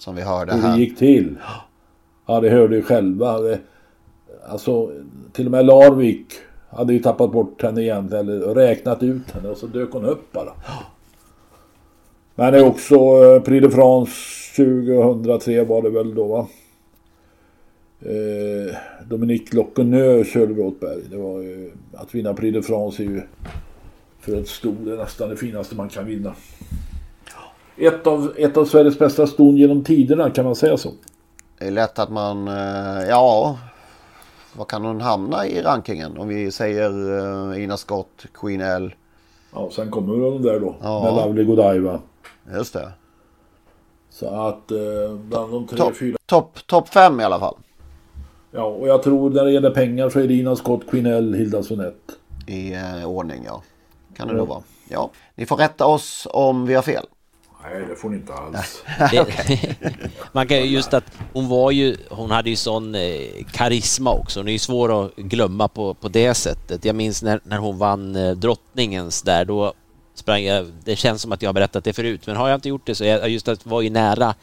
Som vi hörde här. Hur det gick till. Ja, det hörde ju själva. Alltså, till och med Larvik hade ju tappat bort henne igen eller räknat ut henne och så dök hon upp bara. Men det är också eh, Prix de France 2003 var det väl då va? Eh, Dominique Lockenö körde vi åt Berg. Det var ju, att vinna Prix de France är ju för ett sto det är nästan det finaste man kan vinna. Ett av, ett av Sveriges bästa ston genom tiderna, kan man säga så? Det är lätt att man, eh, ja, vad kan hon hamna i rankingen? Om vi säger uh, Ina Scott, Queen L. Ja, sen kommer de där då. Ja. Med Lovely Godiva. Just det. Så att uh, bland de tre, top, fyra. Topp top fem i alla fall. Ja, och jag tror när det gäller pengar så är det Ina Scott, Queen L, Hilda Sonett. I uh, ordning, ja. Kan det ja. då vara. Ja. Ni får rätta oss om vi har fel. Nej, det får ni inte alls. <laughs> <laughs> man kan just att hon var ju, hon hade ju sån eh, karisma också. Hon är ju svår att glömma på, på det sättet. Jag minns när, när hon vann eh, drottningens där, då sprang jag, det känns som att jag har berättat det förut, men har jag inte gjort det så jag just att var ju nära,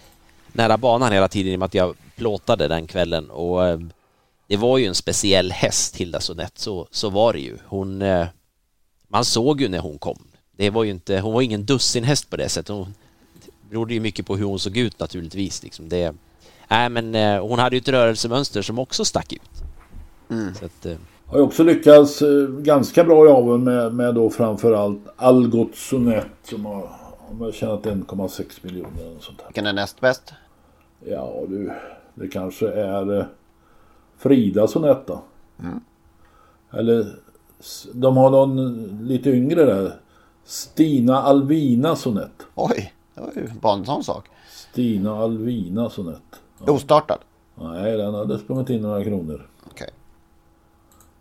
nära banan hela tiden i och med att jag plåtade den kvällen och eh, det var ju en speciell häst, Hilda Sonett, så, så var det ju. Hon, man såg ju när hon kom. Det var ju inte, hon var ingen dussinhäst på det sättet. Hon, berodde ju mycket på hur hon såg ut naturligtvis. Liksom det, nej, men eh, hon hade ju ett rörelsemönster som också stack ut. Mm. Så att, eh, Har ju också lyckats eh, ganska bra i aveln med, med då framförallt Algot Sonett som har, har tjänat 1,6 miljoner eller sånt där. Vilken är näst bäst? Ja du, det kanske är eh, Frida Sonett då. Mm. Eller de har någon lite yngre där. Stina Alvina Sonett. Oj, det var ju bara en sån sak. Stina Alvina Sonett. Ostartad? Nej, den hade sprungit in några kronor. Okej.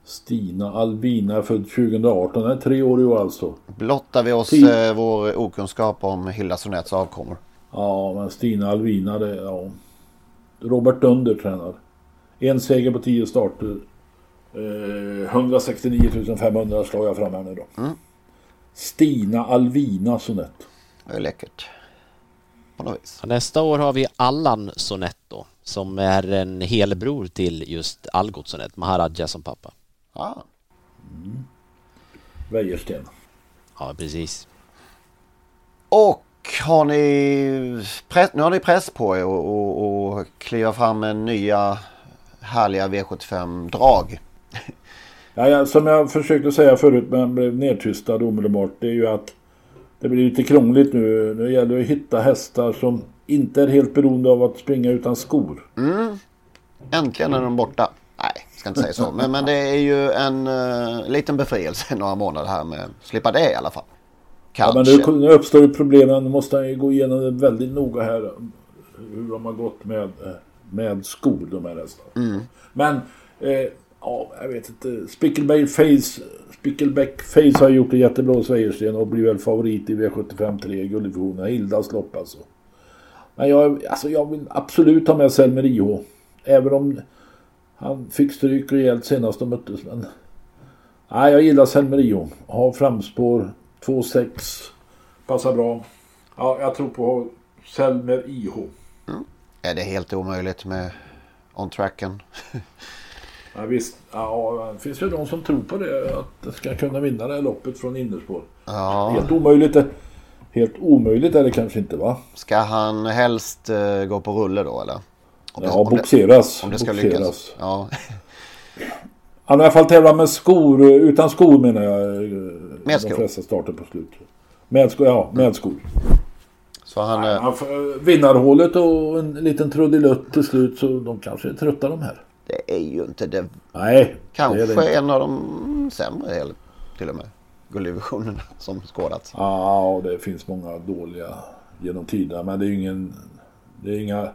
Stina Alvina är född 2018. Den är tre år i år alltså. Blottar vi oss Ti- eh, vår okunskap om Hilda Sonetts avkommor? Ja, men Stina Alvina, det, ja. Robert Dunder tränar. En seger på tio starter. Eh, 169 500 slår jag fram här nu då. Mm. Stina Alvina Sonett. Det är läckert. På något vis. nästa år har vi Allan Sonetto som är en helbror till just Algot Sonett, Maharaja som pappa. Ah. Wäjersten. Ja, precis. Och har ni press, nu har ni press på er och, och, och kliva fram med nya härliga V75-drag. Ja, ja, som jag försökte säga förut men blev nedtystad omedelbart. Det är ju att det blir lite krångligt nu. Nu gäller det att hitta hästar som inte är helt beroende av att springa utan skor. Mm. Äntligen är de borta. Nej, jag ska inte säga så. Men, men det är ju en uh, liten befrielse några månader här med att slippa det i alla fall. Ja, Kanske. men nu, nu uppstår ju problemen. Nu måste han ju gå igenom det väldigt noga här. Hur de har gått med, eh, med skor de här hästarna. Mm. Men eh, ja, jag vet inte. Spickleback Face, Spickleback Face har gjort det jättebra hos Wäjersten och blir väl favorit i V75 3 gulddivisionen. Hildas lopp alltså. Men jag, alltså jag vill absolut ha med Selmer IH. Även om han fick stryk rejält senast de möttes. Men nej, jag gillar Selmer IH. Har framspår 2-6. Passar bra. Ja, jag tror på Selmer IH. Mm. Är det helt omöjligt med on-tracken? <laughs> Ja, visst, ja, det finns ju de som tror på det. Att det ska kunna vinna det här loppet från innerspår. Ja. Helt omöjligt. Helt omöjligt är det kanske inte va? Ska han helst eh, gå på rulle då eller? Om Ja, om boxeras. Om det ska Boxeras. lyckas. Ja. Han har i alla fall tävlat med skor, eh, utan skor menar jag. eh, Med De skor. flesta starter på slut. Med skor, ja, med skor. Så han... eh, Han får vinnarhålet och en liten trudelutt till slut så de kanske är trötta de här. Det är ju inte det. Nej, det Kanske det inte. en av de sämre till och med. Gulddivisionerna <laughs> som skådats. Ja, och det finns många dåliga genom tiderna. Men det är ju ingen... Det är inga...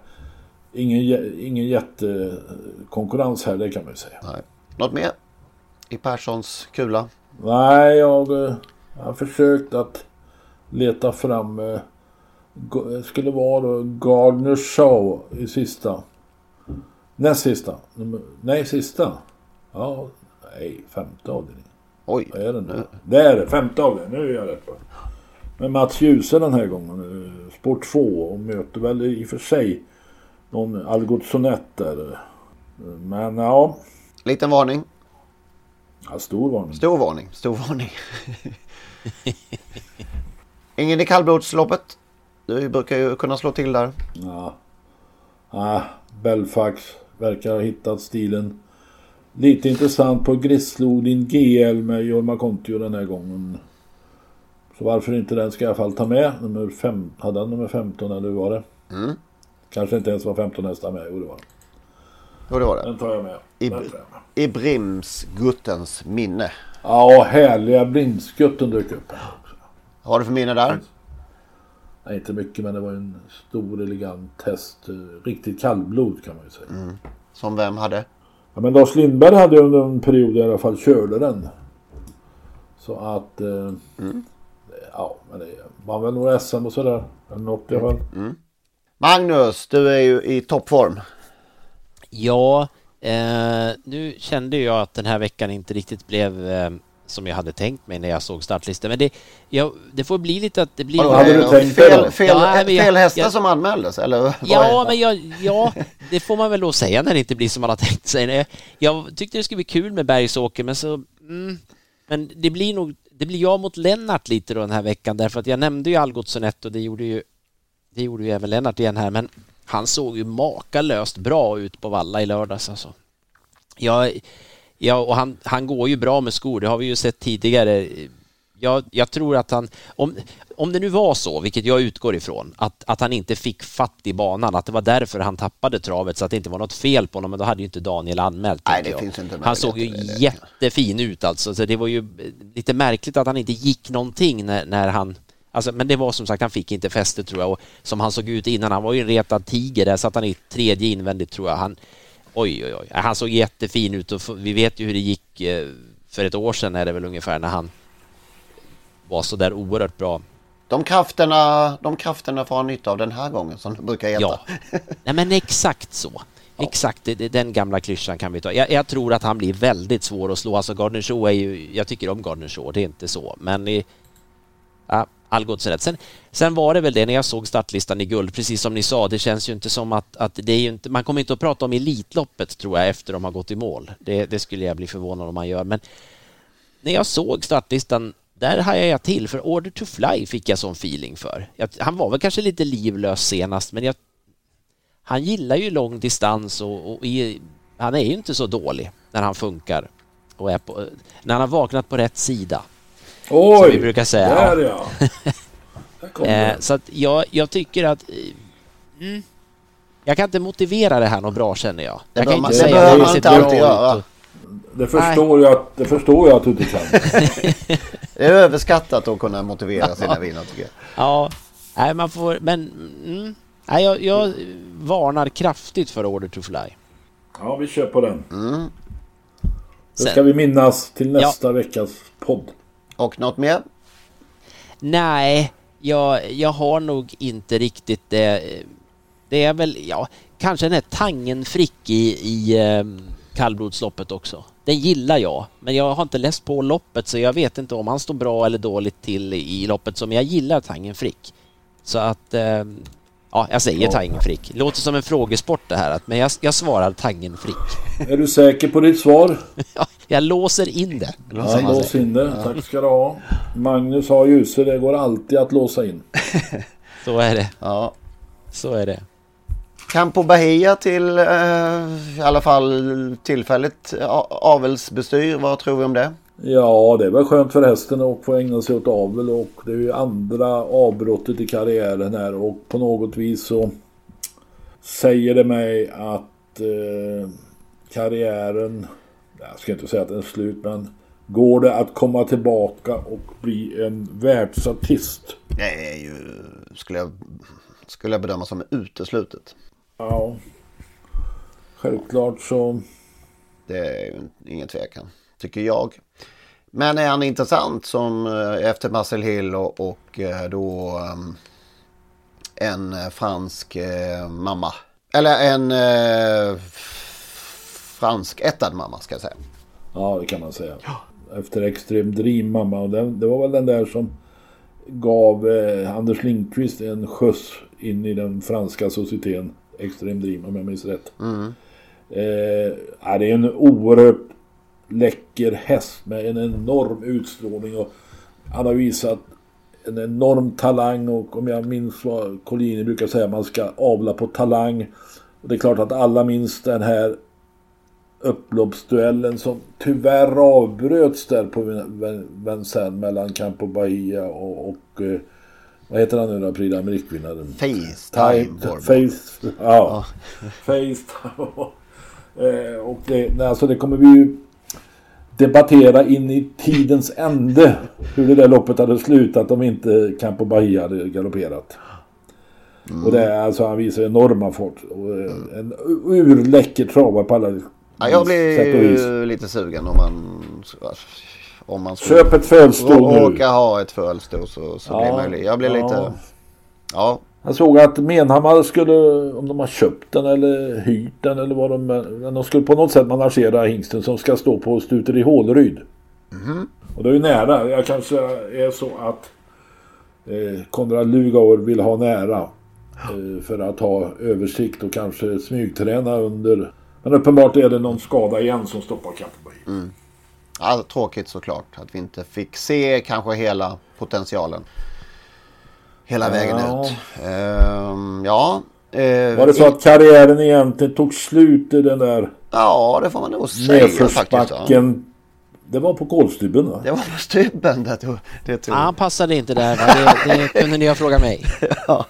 Ingen, ingen jättekonkurrens här, det kan man ju säga. Nej. Något mer? I Perssons kula? Nej, jag eh, har försökt att leta fram... eh, Det skulle vara då Gardner Shaw i sista. Näst sista. Nej, sista. Ja, nej, femte avdelningen. Oj. Vad är det nu? Det är det, femte avdelningen. Nu är jag rätt på. Men Mats Djuse den här gången. eh, Sport 2 och möter väl i och för sig någon Algot Sonett där. Men ja, Liten varning. ja stor varning. Stor varning. Stor varning. <laughs> Ingen i kallblodsloppet? Du brukar ju kunna slå till där. Ja. Ah, Belfax verkar ha hittat stilen. Lite intressant på Grisslodin GL med Jorma Kontio den här gången. Så varför inte den ska jag i alla fall ta med. Nummer fem, hade han nummer 15 eller hur var det? Mm. Kanske inte ens var 15 hästar med. Jo det var det. Jo det var det. Den tar jag med. I, Brimsguttens minne. Ja, härliga blindskutten dök upp. Vad har du för minne där? Nej, inte mycket men det var en stor elegant häst. Riktigt kallblod kan man ju säga. Mm. Som vem hade? Ja, men Lars Lindberg hade under en period i alla fall körde den. Så att... Eh, Ja, men det var väl några SM och sådär. Eller något i alla fall. Magnus, du är ju i toppform. Ja, eh, nu kände jag att den här veckan inte riktigt blev eh, som jag hade tänkt mig när jag såg startlistan. Men det, ja, det får bli lite att det blir... Vadå, hade du tänkt fel, fel, Ja, jag- fel hästar jag- som anmäldes eller? Ja, men jag, ja, det får man väl då säga när det inte blir som man har <laughs> tänkt sig. Jag tyckte det skulle bli kul med Bergsåker, men så... Mm, men det blir nog... Det blir jag mot Lennart lite då den här veckan, därför att jag nämnde ju Algot Sonett och det gjorde ju det gjorde ju även Lennart igen här, men han såg ju makalöst bra ut på valla i lördags alltså. Ja, ja och han, han går ju bra med skor, det har vi ju sett tidigare. Jag, jag tror att han, om, om det nu var så, vilket jag utgår ifrån, att, att han inte fick fatt i banan, att det var därför han tappade travet så att det inte var något fel på honom, men då hade ju inte Daniel anmält. Nej, det finns inte han såg ju jättefin ut alltså, så det var ju lite märkligt att han inte gick någonting när, när han Alltså, men det var som sagt, han fick inte fäste tror jag och som han såg ut innan, han var ju en retad tiger, där satt han i tredje invändigt tror jag. Han, oj, oj, oj, han såg jättefin ut och vi vet ju hur det gick eh, för ett år sedan är det väl ungefär när han var så där oerhört bra. De krafterna, de krafterna får han nytta av den här gången som det brukar heta. Ja, Nej, men exakt så. Exakt, det, den gamla klyschan kan vi ta. Jag, jag, tror att han blir väldigt svår att slå. Alltså Gardner Shaw är ju, jag tycker om Gardner Shaw, det är inte så. Men i, ja, Algots rätt. Sen, sen var det väl det när jag såg startlistan i guld, precis som ni sa, det känns ju inte som att, att det är ju inte, man kommer inte att prata om Elitloppet tror jag efter de har gått i mål. Det, det skulle jag bli förvånad om man gör, men när jag såg startlistan där hajade jag till, för Order to Fly fick jag sån feeling för. Jag, han var väl kanske lite livlös senast, men jag, han gillar ju lång distans och, och i, han är ju inte så dålig när han funkar och är på, när han har vaknat på rätt sida. Oj, som vi brukar säga. Där ja. <laughs> eh, så att jag, jag tycker att eh, mm, jag kan inte motivera det här något bra känner jag. Det jag kan inte det säga behöver man inte alltid göra. Det förstår, jag att, det förstår jag att du inte kan. <laughs> det är överskattat att kunna motivera sina vinnare tycker jag. Ja, nej man får, men mm, nej, jag, jag varnar kraftigt för Order to Fly. Ja, vi kör på den. Mm. Det ska vi minnas till nästa Ja. veckas podd. Och något mer? Nej, jag, jag har nog inte riktigt det. Det är väl, ja, kanske den här Tangen Frick i, i ehm, kallblodsloppet också. Den gillar jag, men jag har inte läst på loppet så jag vet inte om han står bra eller dåligt till i loppet. som men jag gillar Tangen Frick. Så att, eh, ja, jag säger Ja. Tangen Frick. Låter som en frågesport det här, men jag, jag svarar Tangen Frick. <laughs> Är du säker på ditt svar? <laughs> Ja, jag låser in det. Ja, lås in det. Tack ska du ha. Magnus har ljuse, det går alltid att låsa in. <laughs> Så är det. Ja. Så är det. Campo Bahia till eh, i alla fall tillfälligt avelsbestyr. Vad tror vi om det? Ja, det är väl skönt för hästen att få ägna sig åt avel och det är ju andra avbrottet i karriären här och på något vis så säger det mig att eh, karriären, jag ska inte säga att den är slut men går det att komma tillbaka och bli en världsartist? Det är ju, skulle jag, skulle jag bedöma som uteslutet. Ja, självklart så Det är ju ingen tvekan, tycker jag. Men är han intressant som eh, efter Marcel Hill och, och eh, då ehm, en fransk eh, mamma. Eller en fransk ättad mamma ska jag säga. Ja, det kan man säga. Efter Extreme Dream mamma. Och den, det var väl den där som gav eh, Anders Lindqvist en skjuts in i den franska societeten. Extreme Dream om jag minns rätt. Mm. Eh, ja, det är en oerhört läcker häst med en enorm utstrålning. Och han har visat en enorm talang och om jag minns vad Collini brukar säga man ska avla på talang. Och det är klart att alla minns den här upploppsduellen som tyvärr avbröts där på Vincennes mellan Campo Bahia och, och eh, vad heter han nu då, Prix d'Amérique-vinnaren? Facetime. Time- Face, ja. <laughs> Facetime. <laughs> Eh, och det, alltså det kommer vi ju debattera in i tidens ände hur det där loppet hade slutat om inte Campo Bahia hade galopperat. Och det är alltså han visar enorma fart. Och eh, en urläcker travare på alla Ja, jag blir lite sugen om man... Om man Köp ett fölstå nu. Råkar ha ett fölstå så, så Ja, blir man ju... Jag blir ja. lite... Ja. Jag såg att Menhammar skulle, om de har köpt den eller hyrt den eller vad de... Men de skulle på något sätt managera hingsten som ska stå på Stuteri Håleryd. Mhm. Och det är ju nära. Jag kanske är så att eh, Konrad Lugauer vill ha nära. Eh, för att ha översikt och kanske smygträna under... Men uppenbart är det någon skada igen som stoppar Campo Mm. Ja, tråkigt såklart att vi inte fick se kanske hela potentialen. Hela vägen Ja. ut. Ehm, ja. eh, Var det så i- att karriären egentligen tog slut i den där Ja, det får man nog säga faktiskt. Ja. Det var på kolstybben va? Det var på stubben det tog. Det tog. Ah, han passade inte där. Va? Det, det <laughs> kunde ni ha frågat mig. ja.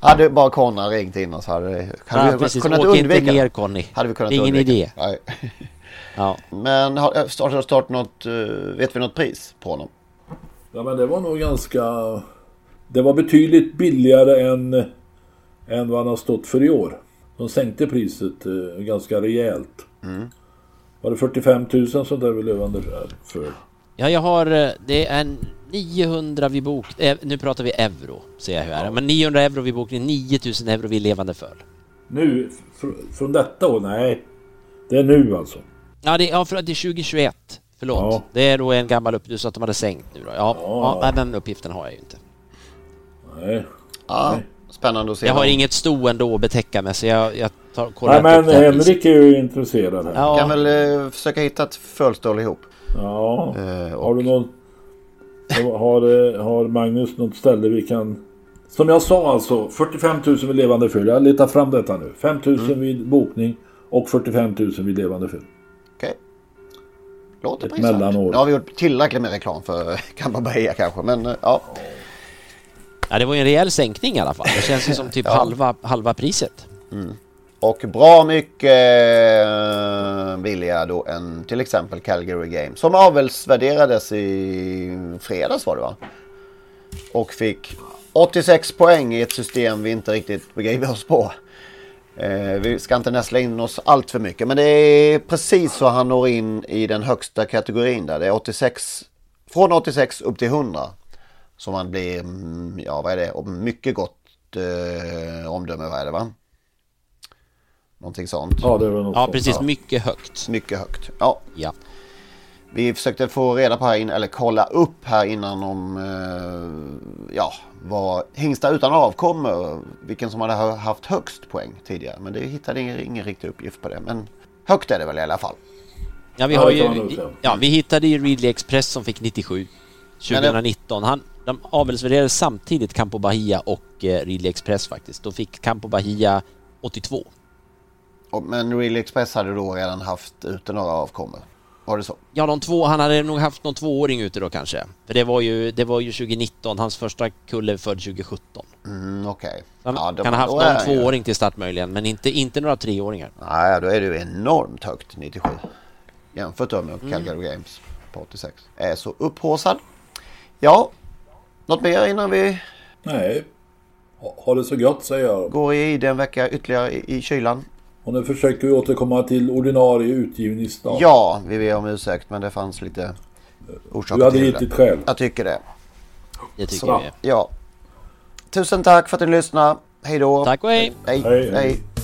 Hade bara Konrad ringt in oss hade, det- hade Ja, vi precis. kunnat Åk undvika inte ner Conny. Hade vi kunnat Det är ingen undvika idé. Nej. <laughs> Ja. Men har har startat start något, eh, vet vi något pris på honom? Ja men det var nog ganska... Det var betydligt billigare än, än vad han har stått för i år. De sänkte priset eh, ganska rejält. Mm. Var det 45 000 sånt där vi levande för? Ja, jag har... eh, Det är 900 vid bok... Eh, nu pratar vi euro, ser jag här. Men 900 euro vid bokning, 9000 euro vid levande föl. Nu, fr- från detta år? Nej. Det är nu alltså. Ja, det, ja, för att det är 2021. Förlåt. Ja. Det är då en gammal uppgift så att de hade sänkt nu då. Ja, ja. Ja. den uppgiften har jag ju inte. Nej. Ja, spännande att se. Jag har inget sto ändå att betäcka med så jag, jag tar, kollar Nej men. Henrik är ju intresserad här. Ja. Kan väl eh, försöka hitta ett fölstål ihop. Ja. Eh, och- Har du någon... Har, eh, har Magnus något ställe vi kan... Som jag sa alltså, 45 000 vid levande fyll. Jag letar fram detta nu. 5 000 Mm. vid bokning och 45 000 vid levande fyll. Okej. Låter Ett mellanår. Nu har vi gjort tillräckligt med reklam för <laughs> Bahia kanske. Men eh, ja. Ja, det var ju en rejäl sänkning i alla fall. Det känns ju <laughs> som typ Ja. halva, halva priset. Och bra mycket eh, billigare då än till exempel Calgary Games. Som avelsvärderades i fredags var det va? Och fick 86 poäng i ett system vi inte riktigt begriper oss på. Eh, vi ska inte näsla in oss allt för mycket. Men det är precis så han når in i den högsta kategorin där. Det är 86, från 86 upp till 100. Så man blir, mm, ja vad är det, Och mycket gott eh, omdöme vad är det va? Någonting sånt. Ja, det var något Ja, precis. Mycket högt. Mycket högt. Ja. Ja. Vi försökte få reda på här in, eller kolla upp här innan om eh, ja, vad hingstar utan avkommer, vilken som hade ha- haft högst poäng tidigare. Men det hittade ingen, ingen riktig uppgift på det. Men högt är det väl i alla fall. Ja, vi har ju... Ja, vi hittade ju Ridley Express som fick 97 2019. Han, de avelsvärderade samtidigt Campo Bahia och eh, Ridley Express faktiskt. Då fick Campo Bahia 82. Och, men Real Express hade då redan haft ute några avkommor. Var det så? Ja, de två, han hade nog haft någon tvååring ute då kanske. För det var ju, det var ju 2019, hans första kull är född 2017. Mm, Okej. Han Ja, då- kan ha haft någon han ju- tvååring till start möjligen, men inte, inte några treåringar. Nej, då är det ju enormt högt 97. Jämfört med Mm. Calgary Games på 86. Är så upphaussad. Ja, något mer innan vi Nej. Ha, det så gott säger jag. går i den vecka ytterligare i, i kylan? Och nu försöker vi återkomma till ordinarie utgivningsdag. Ja, vi ber om ursäkt men det fanns lite orsaker Du hade till det. skäl. Jag tycker det. Det tycker Så. vi. Ja. Tusen tack för att ni lyssnade. Hej då. Tack och hej! Hej. Hej. hej. Imagine